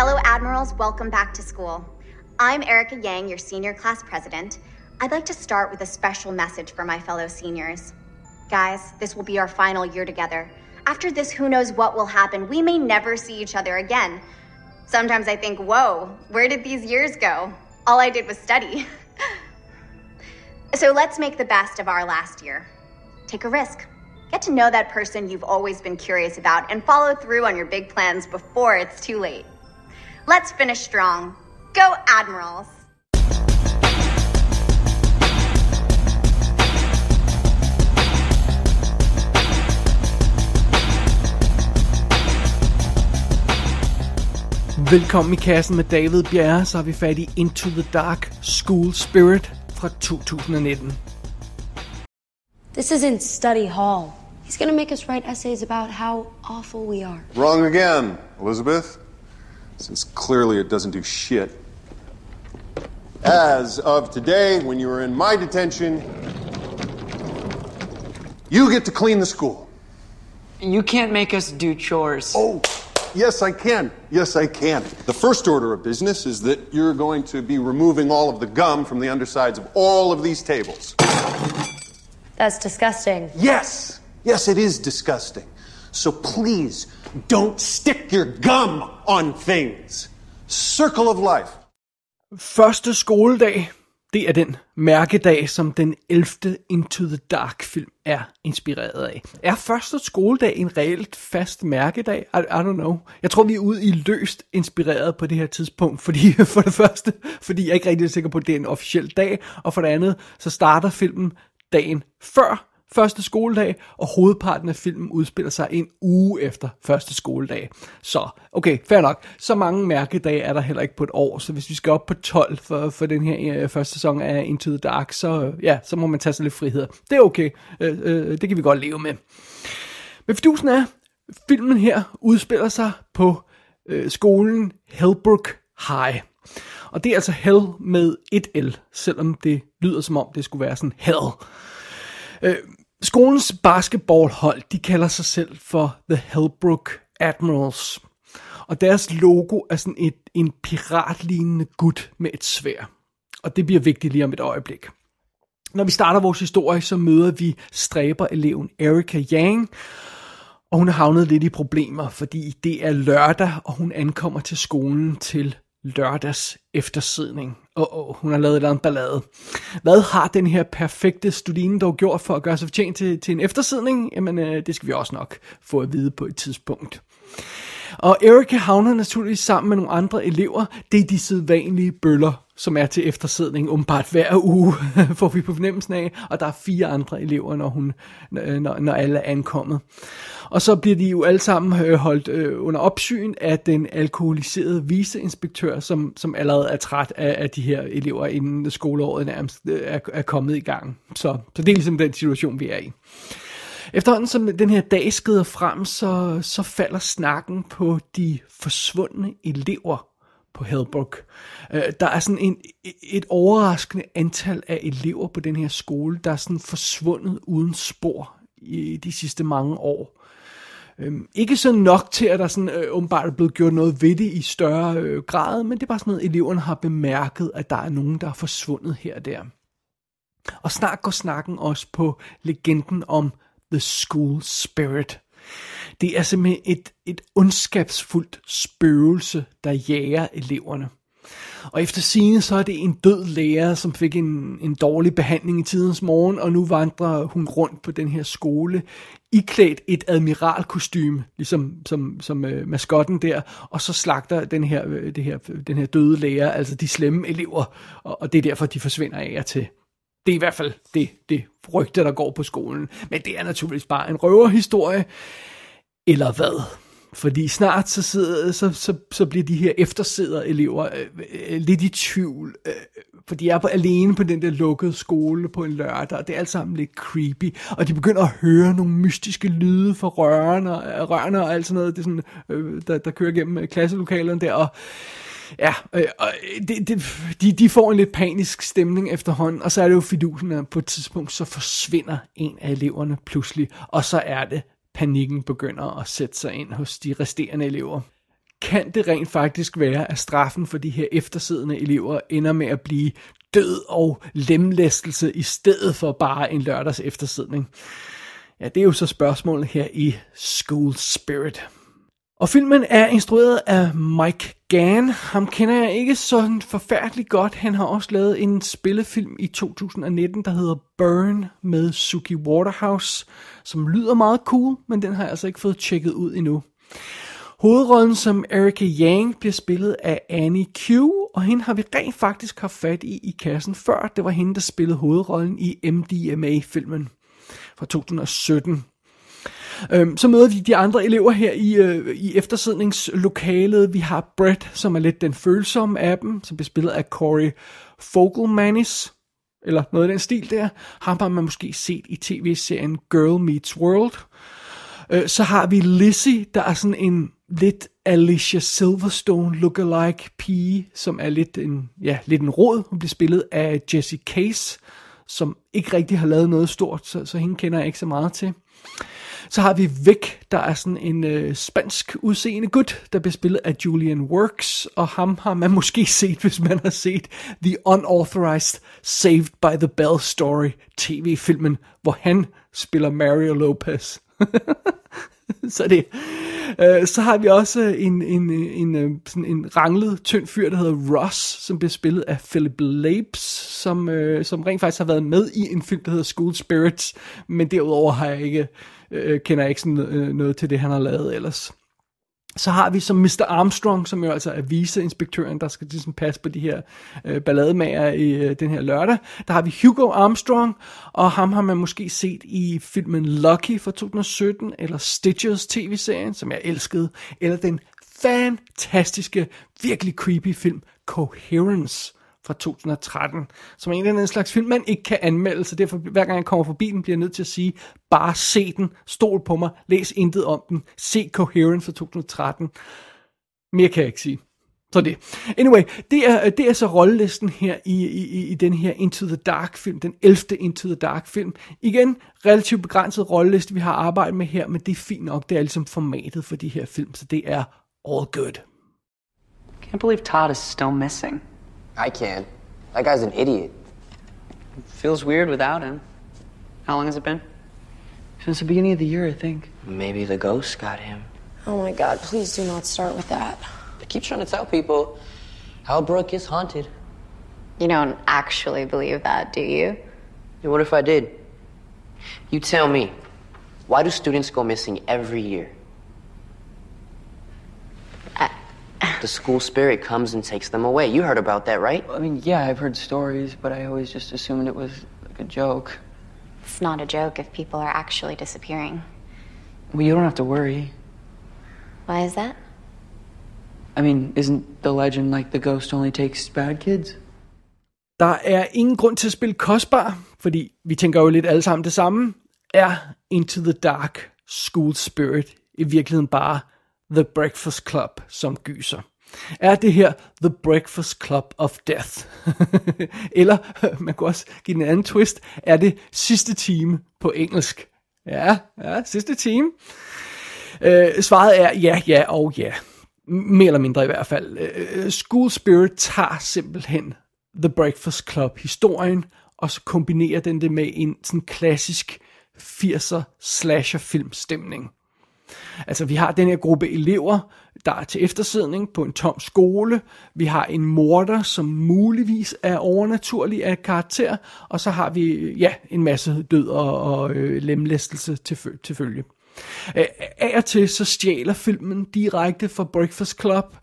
Fellow Admirals, welcome back to school. I'm Erica Yang, your senior class president. I'd like to start with a special message for my fellow seniors. Guys, this will be our final year together. After this, who knows what will happen? We may never see each other again. Sometimes I think, whoa, where did these years go? All I did was study. so let's make the best of our last year. Take a risk. Get to know that person you've always been curious about and follow through on your big plans before it's too late. Let's finish strong. Go, Admirals! Velkommen i kassen med David Bjerre, så er vi fat i Into the Dark School Spirit fra 2019. This isn't study hall. He's gonna make us write essays about how awful we are. Wrong again, Elizabeth. Since clearly it doesn't do shit. As of today, when you are in my detention, you get to clean the school. You can't make us do chores. Oh, yes, I can. Yes, I can. The first order of business is that you're going to be removing all of the gum from the undersides of all of these tables. That's disgusting. Yes, yes, it is disgusting. So please don't stick your gum on things. Circle of life. Første skoledag, det er den mærkedag, som den 11. Into the Dark film er inspireret af. Er første skoledag en reelt fast mærkedag? I, I don't know. Jeg tror, vi er ude i løst inspireret på det her tidspunkt, fordi for det første, fordi jeg er ikke rigtig sikker på, at det er en officiel dag, og for det andet, så starter filmen dagen før første skoledag, og hovedparten af filmen udspiller sig en uge efter første skoledag. Så, okay, fair nok. Så mange mærkedage er der heller ikke på et år, så hvis vi skal op på 12 for, for den her øh, første sæson af Into the Dark, så, øh, ja, så må man tage sig lidt frihed. Det er okay. Øh, øh, det kan vi godt leve med. Men fidusen er, filmen her udspiller sig på øh, skolen Hellbrook High. Og det er altså Hell med et L, selvom det lyder som om det skulle være sådan Hell. Øh, skolens basketballhold, de kalder sig selv for The Hellbrook Admirals. Og deres logo er sådan et, en piratlignende gut med et svær. Og det bliver vigtigt lige om et øjeblik. Når vi starter vores historie, så møder vi stræber-eleven Erika Yang, og hun er havnet lidt i problemer, fordi det er lørdag, og hun ankommer til skolen til lørdags eftersidning. Og oh, hun har lavet et eller andet ballade. Hvad har den her perfekte studine dog gjort for at gøre sig fortjent til, til en eftersidning? Jamen, øh, det skal vi også nok få at vide på et tidspunkt. Og Erika havner naturligvis sammen med nogle andre elever. Det er de sædvanlige bøller, som er til eftersidning umiddelbart hver uge, får vi på fornemmelsen af. Og der er fire andre elever, når, hun, når, når alle er ankommet. Og så bliver de jo alle sammen øh, holdt øh, under opsyn af den alkoholiserede viceinspektør, som, som allerede er træt af, af de her elever, inden skoleåret nærmest øh, er, er kommet i gang. Så, så det er ligesom den situation, vi er i. Efterhånden som den her dag skrider frem, så, så falder snakken på de forsvundne elever på Hellbrook. Øh, der er sådan en, et overraskende antal af elever på den her skole, der er sådan forsvundet uden spor i de sidste mange år. Øhm, ikke så nok til, at der sådan, øh, åbenbart er blevet gjort noget ved det i større øh, grad, men det er bare sådan noget, eleverne har bemærket, at der er nogen, der er forsvundet her og der. Og snart går snakken også på legenden om The School Spirit. Det er simpelthen et, et ondskabsfuldt spøgelse, der jager eleverne. Og efter sine så er det en død lærer, som fik en, en dårlig behandling i tidens morgen, og nu vandrer hun rundt på den her skole, iklædt et admiralkostyme, ligesom som, som øh, maskotten der, og så slagter den her, øh, det her, den her døde lærer, altså de slemme elever, og, og det er derfor, de forsvinder af og til. Det er i hvert fald det, det rygte, der går på skolen. Men det er naturligvis bare en røverhistorie. Eller hvad? Fordi snart så, sidder, så, så, så bliver de her eftersidder elever øh, øh, lidt i tvivl. Øh, for de er på, alene på den der lukkede skole på en lørdag, og det er alt sammen lidt creepy. Og de begynder at høre nogle mystiske lyde fra rørene, og, rørene og alt sådan noget, det er sådan, øh, der, der kører gennem øh, klasselokalerne der. Og, Ja, øh, øh, det, det, de, de får en lidt panisk stemning efterhånden, og så er det jo fidusen, at på et tidspunkt, så forsvinder en af eleverne pludselig, og så er det, panikken begynder at sætte sig ind hos de resterende elever. kan det rent faktisk være, at straffen for de her eftersiddende elever ender med at blive død og lemlæstelse i stedet for bare en lørdags eftersidning? Ja, det er jo så spørgsmålet her i School Spirit. Og filmen er instrueret af Mike Gann. Ham kender jeg ikke så forfærdeligt godt. Han har også lavet en spillefilm i 2019, der hedder Burn med Suki Waterhouse, som lyder meget cool, men den har jeg altså ikke fået tjekket ud endnu. Hovedrollen som Erika Yang bliver spillet af Annie Q, og hende har vi rent faktisk haft fat i i kassen før. Det var hende, der spillede hovedrollen i MDMA-filmen fra 2017. Øhm, så møder vi de andre elever her i, øh, i eftersidningslokalet. Vi har Brett, som er lidt den følsomme af dem, som bliver spillet af Corey Fogelmanis, eller noget af den stil der. Ham har man måske set i tv-serien Girl Meets World. Øh, så har vi Lizzie, der er sådan en lidt Alicia Silverstone lookalike pige, som er lidt en, ja, lidt en råd. Hun bliver spillet af Jessie Case, som ikke rigtig har lavet noget stort, så, så hende kender jeg ikke så meget til. Så har vi Vic, der er sådan en øh, spansk udseende gut, der bliver spillet af Julian Works, og ham har man måske set, hvis man har set The Unauthorized Saved by the Bell Story tv-filmen, hvor han spiller Mario Lopez. så det. Øh, så har vi også en, en, en, en, sådan en ranglet, tynd fyr, der hedder Ross, som bliver spillet af Philip Lapes, som, øh, som rent faktisk har været med i en film, der hedder School Spirits, men derudover har jeg ikke, øh, kender jeg ikke sådan øh, noget til det, han har lavet ellers. Så har vi som Mr. Armstrong, som jo altså er viceinspektøren, der skal ligesom passe på de her øh, ballademager i øh, den her lørdag. Der har vi Hugo Armstrong, og ham har man måske set i filmen Lucky fra 2017, eller Stitches tv-serien, som jeg elskede, eller den fantastiske, virkelig creepy film Coherence fra 2013, som er en af den slags film, man ikke kan anmelde, så derfor hver gang jeg kommer forbi den, bliver jeg nødt til at sige, bare se den, stol på mig, læs intet om den, se Coherence fra 2013. Mere kan jeg ikke sige. Så det. Anyway, det er, det er så rollelisten her i, i, i den her Into the Dark film, den 11. Into the Dark film. Igen, relativt begrænset rolleliste, vi har arbejdet med her, men det er fint nok, det er ligesom formatet for de her film, så det er all good. Can't believe Todd is still missing. I can. That guy's an idiot. Feels weird without him. How long has it been? Since the beginning of the year, I think. Maybe the ghost got him. Oh my god, please do not start with that. I keep trying to tell people how Brooke is haunted. You don't actually believe that, do you? Yeah, what if I did? You tell me. Why do students go missing every year? The school spirit comes and takes them away. You heard about that, right? I mean, yeah, I've heard stories, but I always just assumed it was like a joke. It's not a joke if people are actually disappearing. Well, you don't have to worry. Why is that? I mean, isn't the legend like the ghost only takes bad kids? Der er ingen grund til at spille kostbar, fordi vi tænker jo lidt alle sammen det samme. Er Into the Dark School Spirit i virkeligheden bare The Breakfast Club som gyser? Er det her The Breakfast Club of Death? Eller, man kunne også give den en anden twist, er det sidste time på engelsk? Ja, ja, sidste time. Øh, svaret er ja, ja og ja. Mere eller mindre i hvert fald. Øh, School Spirit tager simpelthen The Breakfast Club historien, og så kombinerer den det med en sådan klassisk 80'er slasher filmstemning. Altså, vi har den her gruppe elever, der er til eftersidning på en tom skole. Vi har en morder, som muligvis er overnaturlig af karakter. Og så har vi, ja, en masse død og, og øh, lemlæstelse til, til følge. Øh, af og til så stjæler filmen direkte fra Breakfast Club,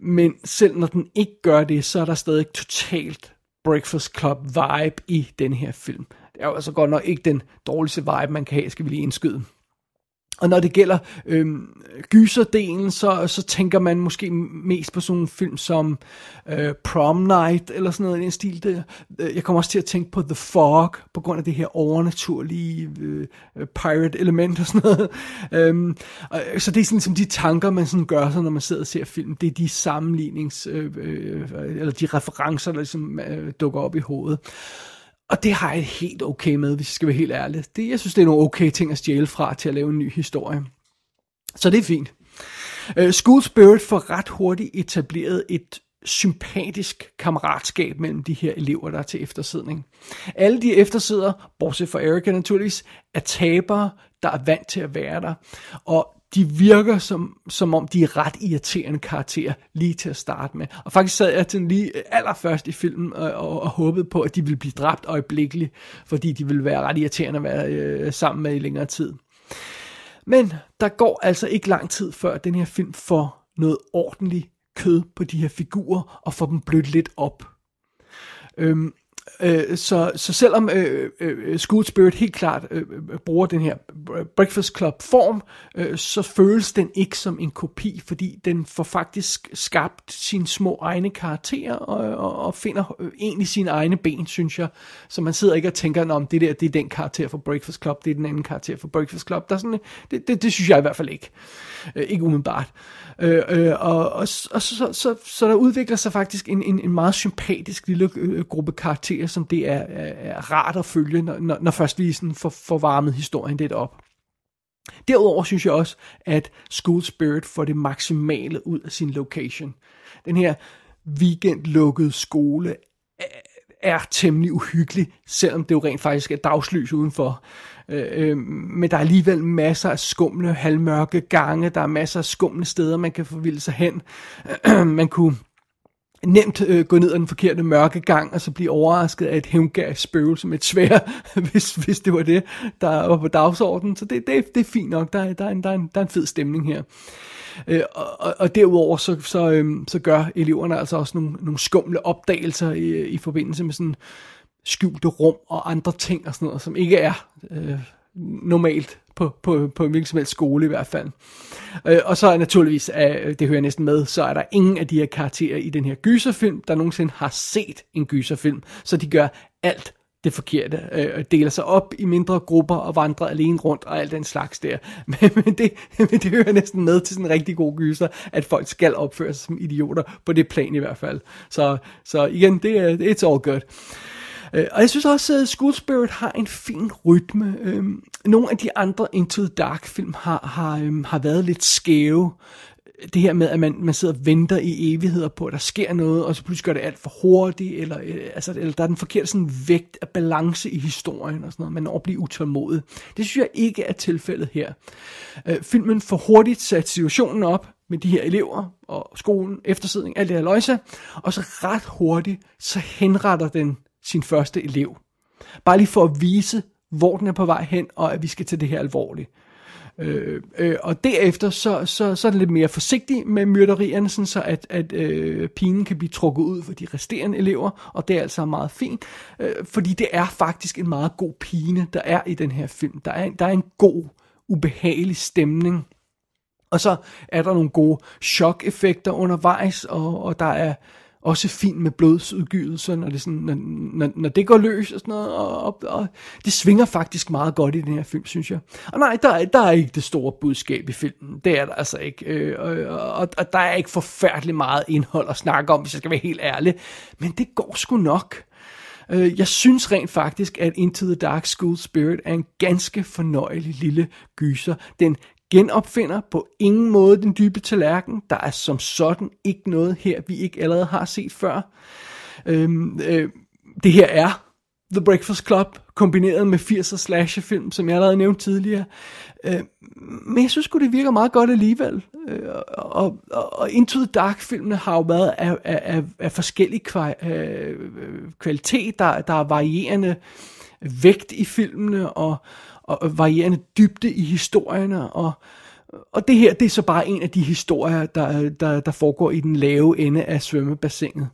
men selv når den ikke gør det, så er der stadig totalt Breakfast Club vibe i den her film. Det er jo altså godt nok ikke den dårligste vibe, man kan have, skal vi lige indskyde. Og når det gælder øh, gyserdelen, så, så tænker man måske mest på sådan en film som øh, Prom Night, eller sådan noget i den stil der. Øh, jeg kommer også til at tænke på The Fog, på grund af det her overnaturlige øh, øh pirate element og sådan noget. Øhm, og, øh, så det er sådan som de tanker, man sådan gør sig, når man sidder og ser film. Det er de sammenlignings, øh, øh, eller de referencer, der ligesom øh, dukker op i hovedet. Og det har jeg helt okay med, hvis jeg skal være helt ærlig. Det, jeg synes, det er nogle okay ting at stjæle fra til at lave en ny historie. Så det er fint. Uh, School Spirit får ret hurtigt etableret et sympatisk kammeratskab mellem de her elever, der er til eftersidning. Alle de eftersidder, bortset fra Erika naturligvis, er tabere, der er vant til at være der. Og de virker som, som om de er ret irriterende karakterer lige til at starte med. Og faktisk sad jeg til lige allerførst i filmen og, og, og håbede på, at de ville blive dræbt øjeblikkeligt, fordi de ville være ret irriterende at være øh, sammen med i længere tid. Men der går altså ikke lang tid før den her film får noget ordentligt kød på de her figurer og får dem blødt lidt op. Øhm, Øh, så, så selvom øh, øh, øh School Spirit helt klart øh, øh, bruger den her Breakfast Club form, øh, så føles den ikke som en kopi, fordi den får faktisk skabt sine små egne karakterer og, og, og finder øh, egentlig sine egne ben, synes jeg. Så man sidder ikke og tænker, om det der det er den karakter for Breakfast Club, det er den anden karakter for Breakfast Club. Der er sådan, det, det, det synes jeg i hvert fald ikke. Øh, ikke umiddelbart. Øh, øh, og og, og så, så, så, så der udvikler sig faktisk en, en, en meget sympatisk lille øh, gruppe karakterer, som det er, er, er rart at følge, når, når, når først vi sådan får, får varmet historien lidt op. Derudover synes jeg også, at School Spirit får det maksimale ud af sin location. Den her weekendlukkede skole er temmelig uhyggelig, selvom det jo rent faktisk er dagslys udenfor. Øh, øh, men der er alligevel masser af skumle, halvmørke gange, der er masser af skumle steder, man kan forvilde sig hen. man kunne nemt øh, gå ned ad den forkerte mørke gang, og så blive overrasket af et hævngærs spøgelse med et svær, hvis, hvis det var det, der var på dagsordenen. Så det, det, det er fint nok, der, der, er en, der, er en, der er en fed stemning her. Øh, og, og derudover så, så, øh, så gør eleverne altså også nogle, nogle skumle opdagelser i, i forbindelse med sådan skjulte rum og andre ting og sådan noget, som ikke er øh, normalt på, på, på en hvilken som helst skole i hvert fald. Øh, og så er naturligvis, øh, det hører næsten med, så er der ingen af de her karakterer i den her gyserfilm, der nogensinde har set en gyserfilm, så de gør alt det forkerte, øh, deler sig op i mindre grupper og vandrer alene rundt og alt den slags der. Men, men, det, men det hører næsten med til sådan en rigtig god gyser, at folk skal opføre sig som idioter, på det plan i hvert fald. Så, så igen, det er it's all good. Øh, og jeg synes også, at School Spirit har en fin rytme. Øh, nogle af de andre Into the Dark film har, har, øh, har været lidt skæve det her med, at man, man sidder og venter i evigheder på, at der sker noget, og så pludselig gør det alt for hurtigt, eller, øh, altså, eller der er den forkerte sådan vægt af balance i historien, og sådan noget. man når at blive utålmodig. Det synes jeg ikke er tilfældet her. Øh, filmen får hurtigt sat situationen op, med de her elever, og skolen, eftersidning, alt det her løjse, og så ret hurtigt, så henretter den sin første elev. Bare lige for at vise, hvor den er på vej hen, og at vi skal tage det her alvorligt. Øh, øh, og derefter så, så, så er det lidt mere forsigtig med myrderierne, sådan så at, at øh, pigen kan blive trukket ud for de resterende elever, og det er altså meget fint, øh, fordi det er faktisk en meget god pine, der er i den her film. Der er, der er en god, ubehagelig stemning, og så er der nogle gode chok-effekter undervejs, og, og der er også fint med blodsudgydelser, når det, sådan, når, når, når det går løs og sådan noget, og, og, og det svinger faktisk meget godt i den her film, synes jeg. Og nej, der, der er ikke det store budskab i filmen, det er der altså ikke, øh, og, og, og der er ikke forfærdeligt meget indhold at snakke om, hvis jeg skal være helt ærlig, men det går sgu nok. Øh, jeg synes rent faktisk, at Into the Dark School Spirit er en ganske fornøjelig lille gyser. Den genopfinder på ingen måde den dybe tallerken. Der er som sådan ikke noget her, vi ikke allerede har set før. Øhm, øh, det her er The Breakfast Club, kombineret med 80'er slasherfilm, som jeg allerede nævnte tidligere. Øh, men jeg synes det virker meget godt alligevel. Øh, og, og, og Into the Dark-filmene har jo været af, af, af, af forskellig kva, øh, øh kvalitet. Der, der er varierende vægt i filmene, og, og varierende dybde i historierne, og, og det her, det er så bare en af de historier, der, der, der foregår i den lave ende af svømmebassinet.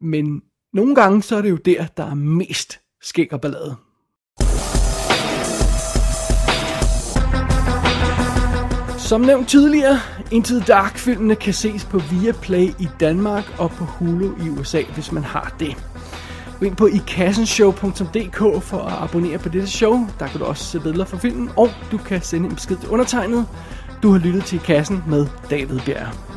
Men nogle gange, så er det jo der, der er mest skæg og ballade. Som nævnt tidligere, Into the Dark-filmene kan ses på Viaplay i Danmark og på Hulu i USA, hvis man har det. Gå ind på ikassenshow.dk for at abonnere på dette show. Der kan du også se billeder fra filmen, og du kan sende en besked til undertegnet. Du har lyttet til I Kassen med David Bjerg.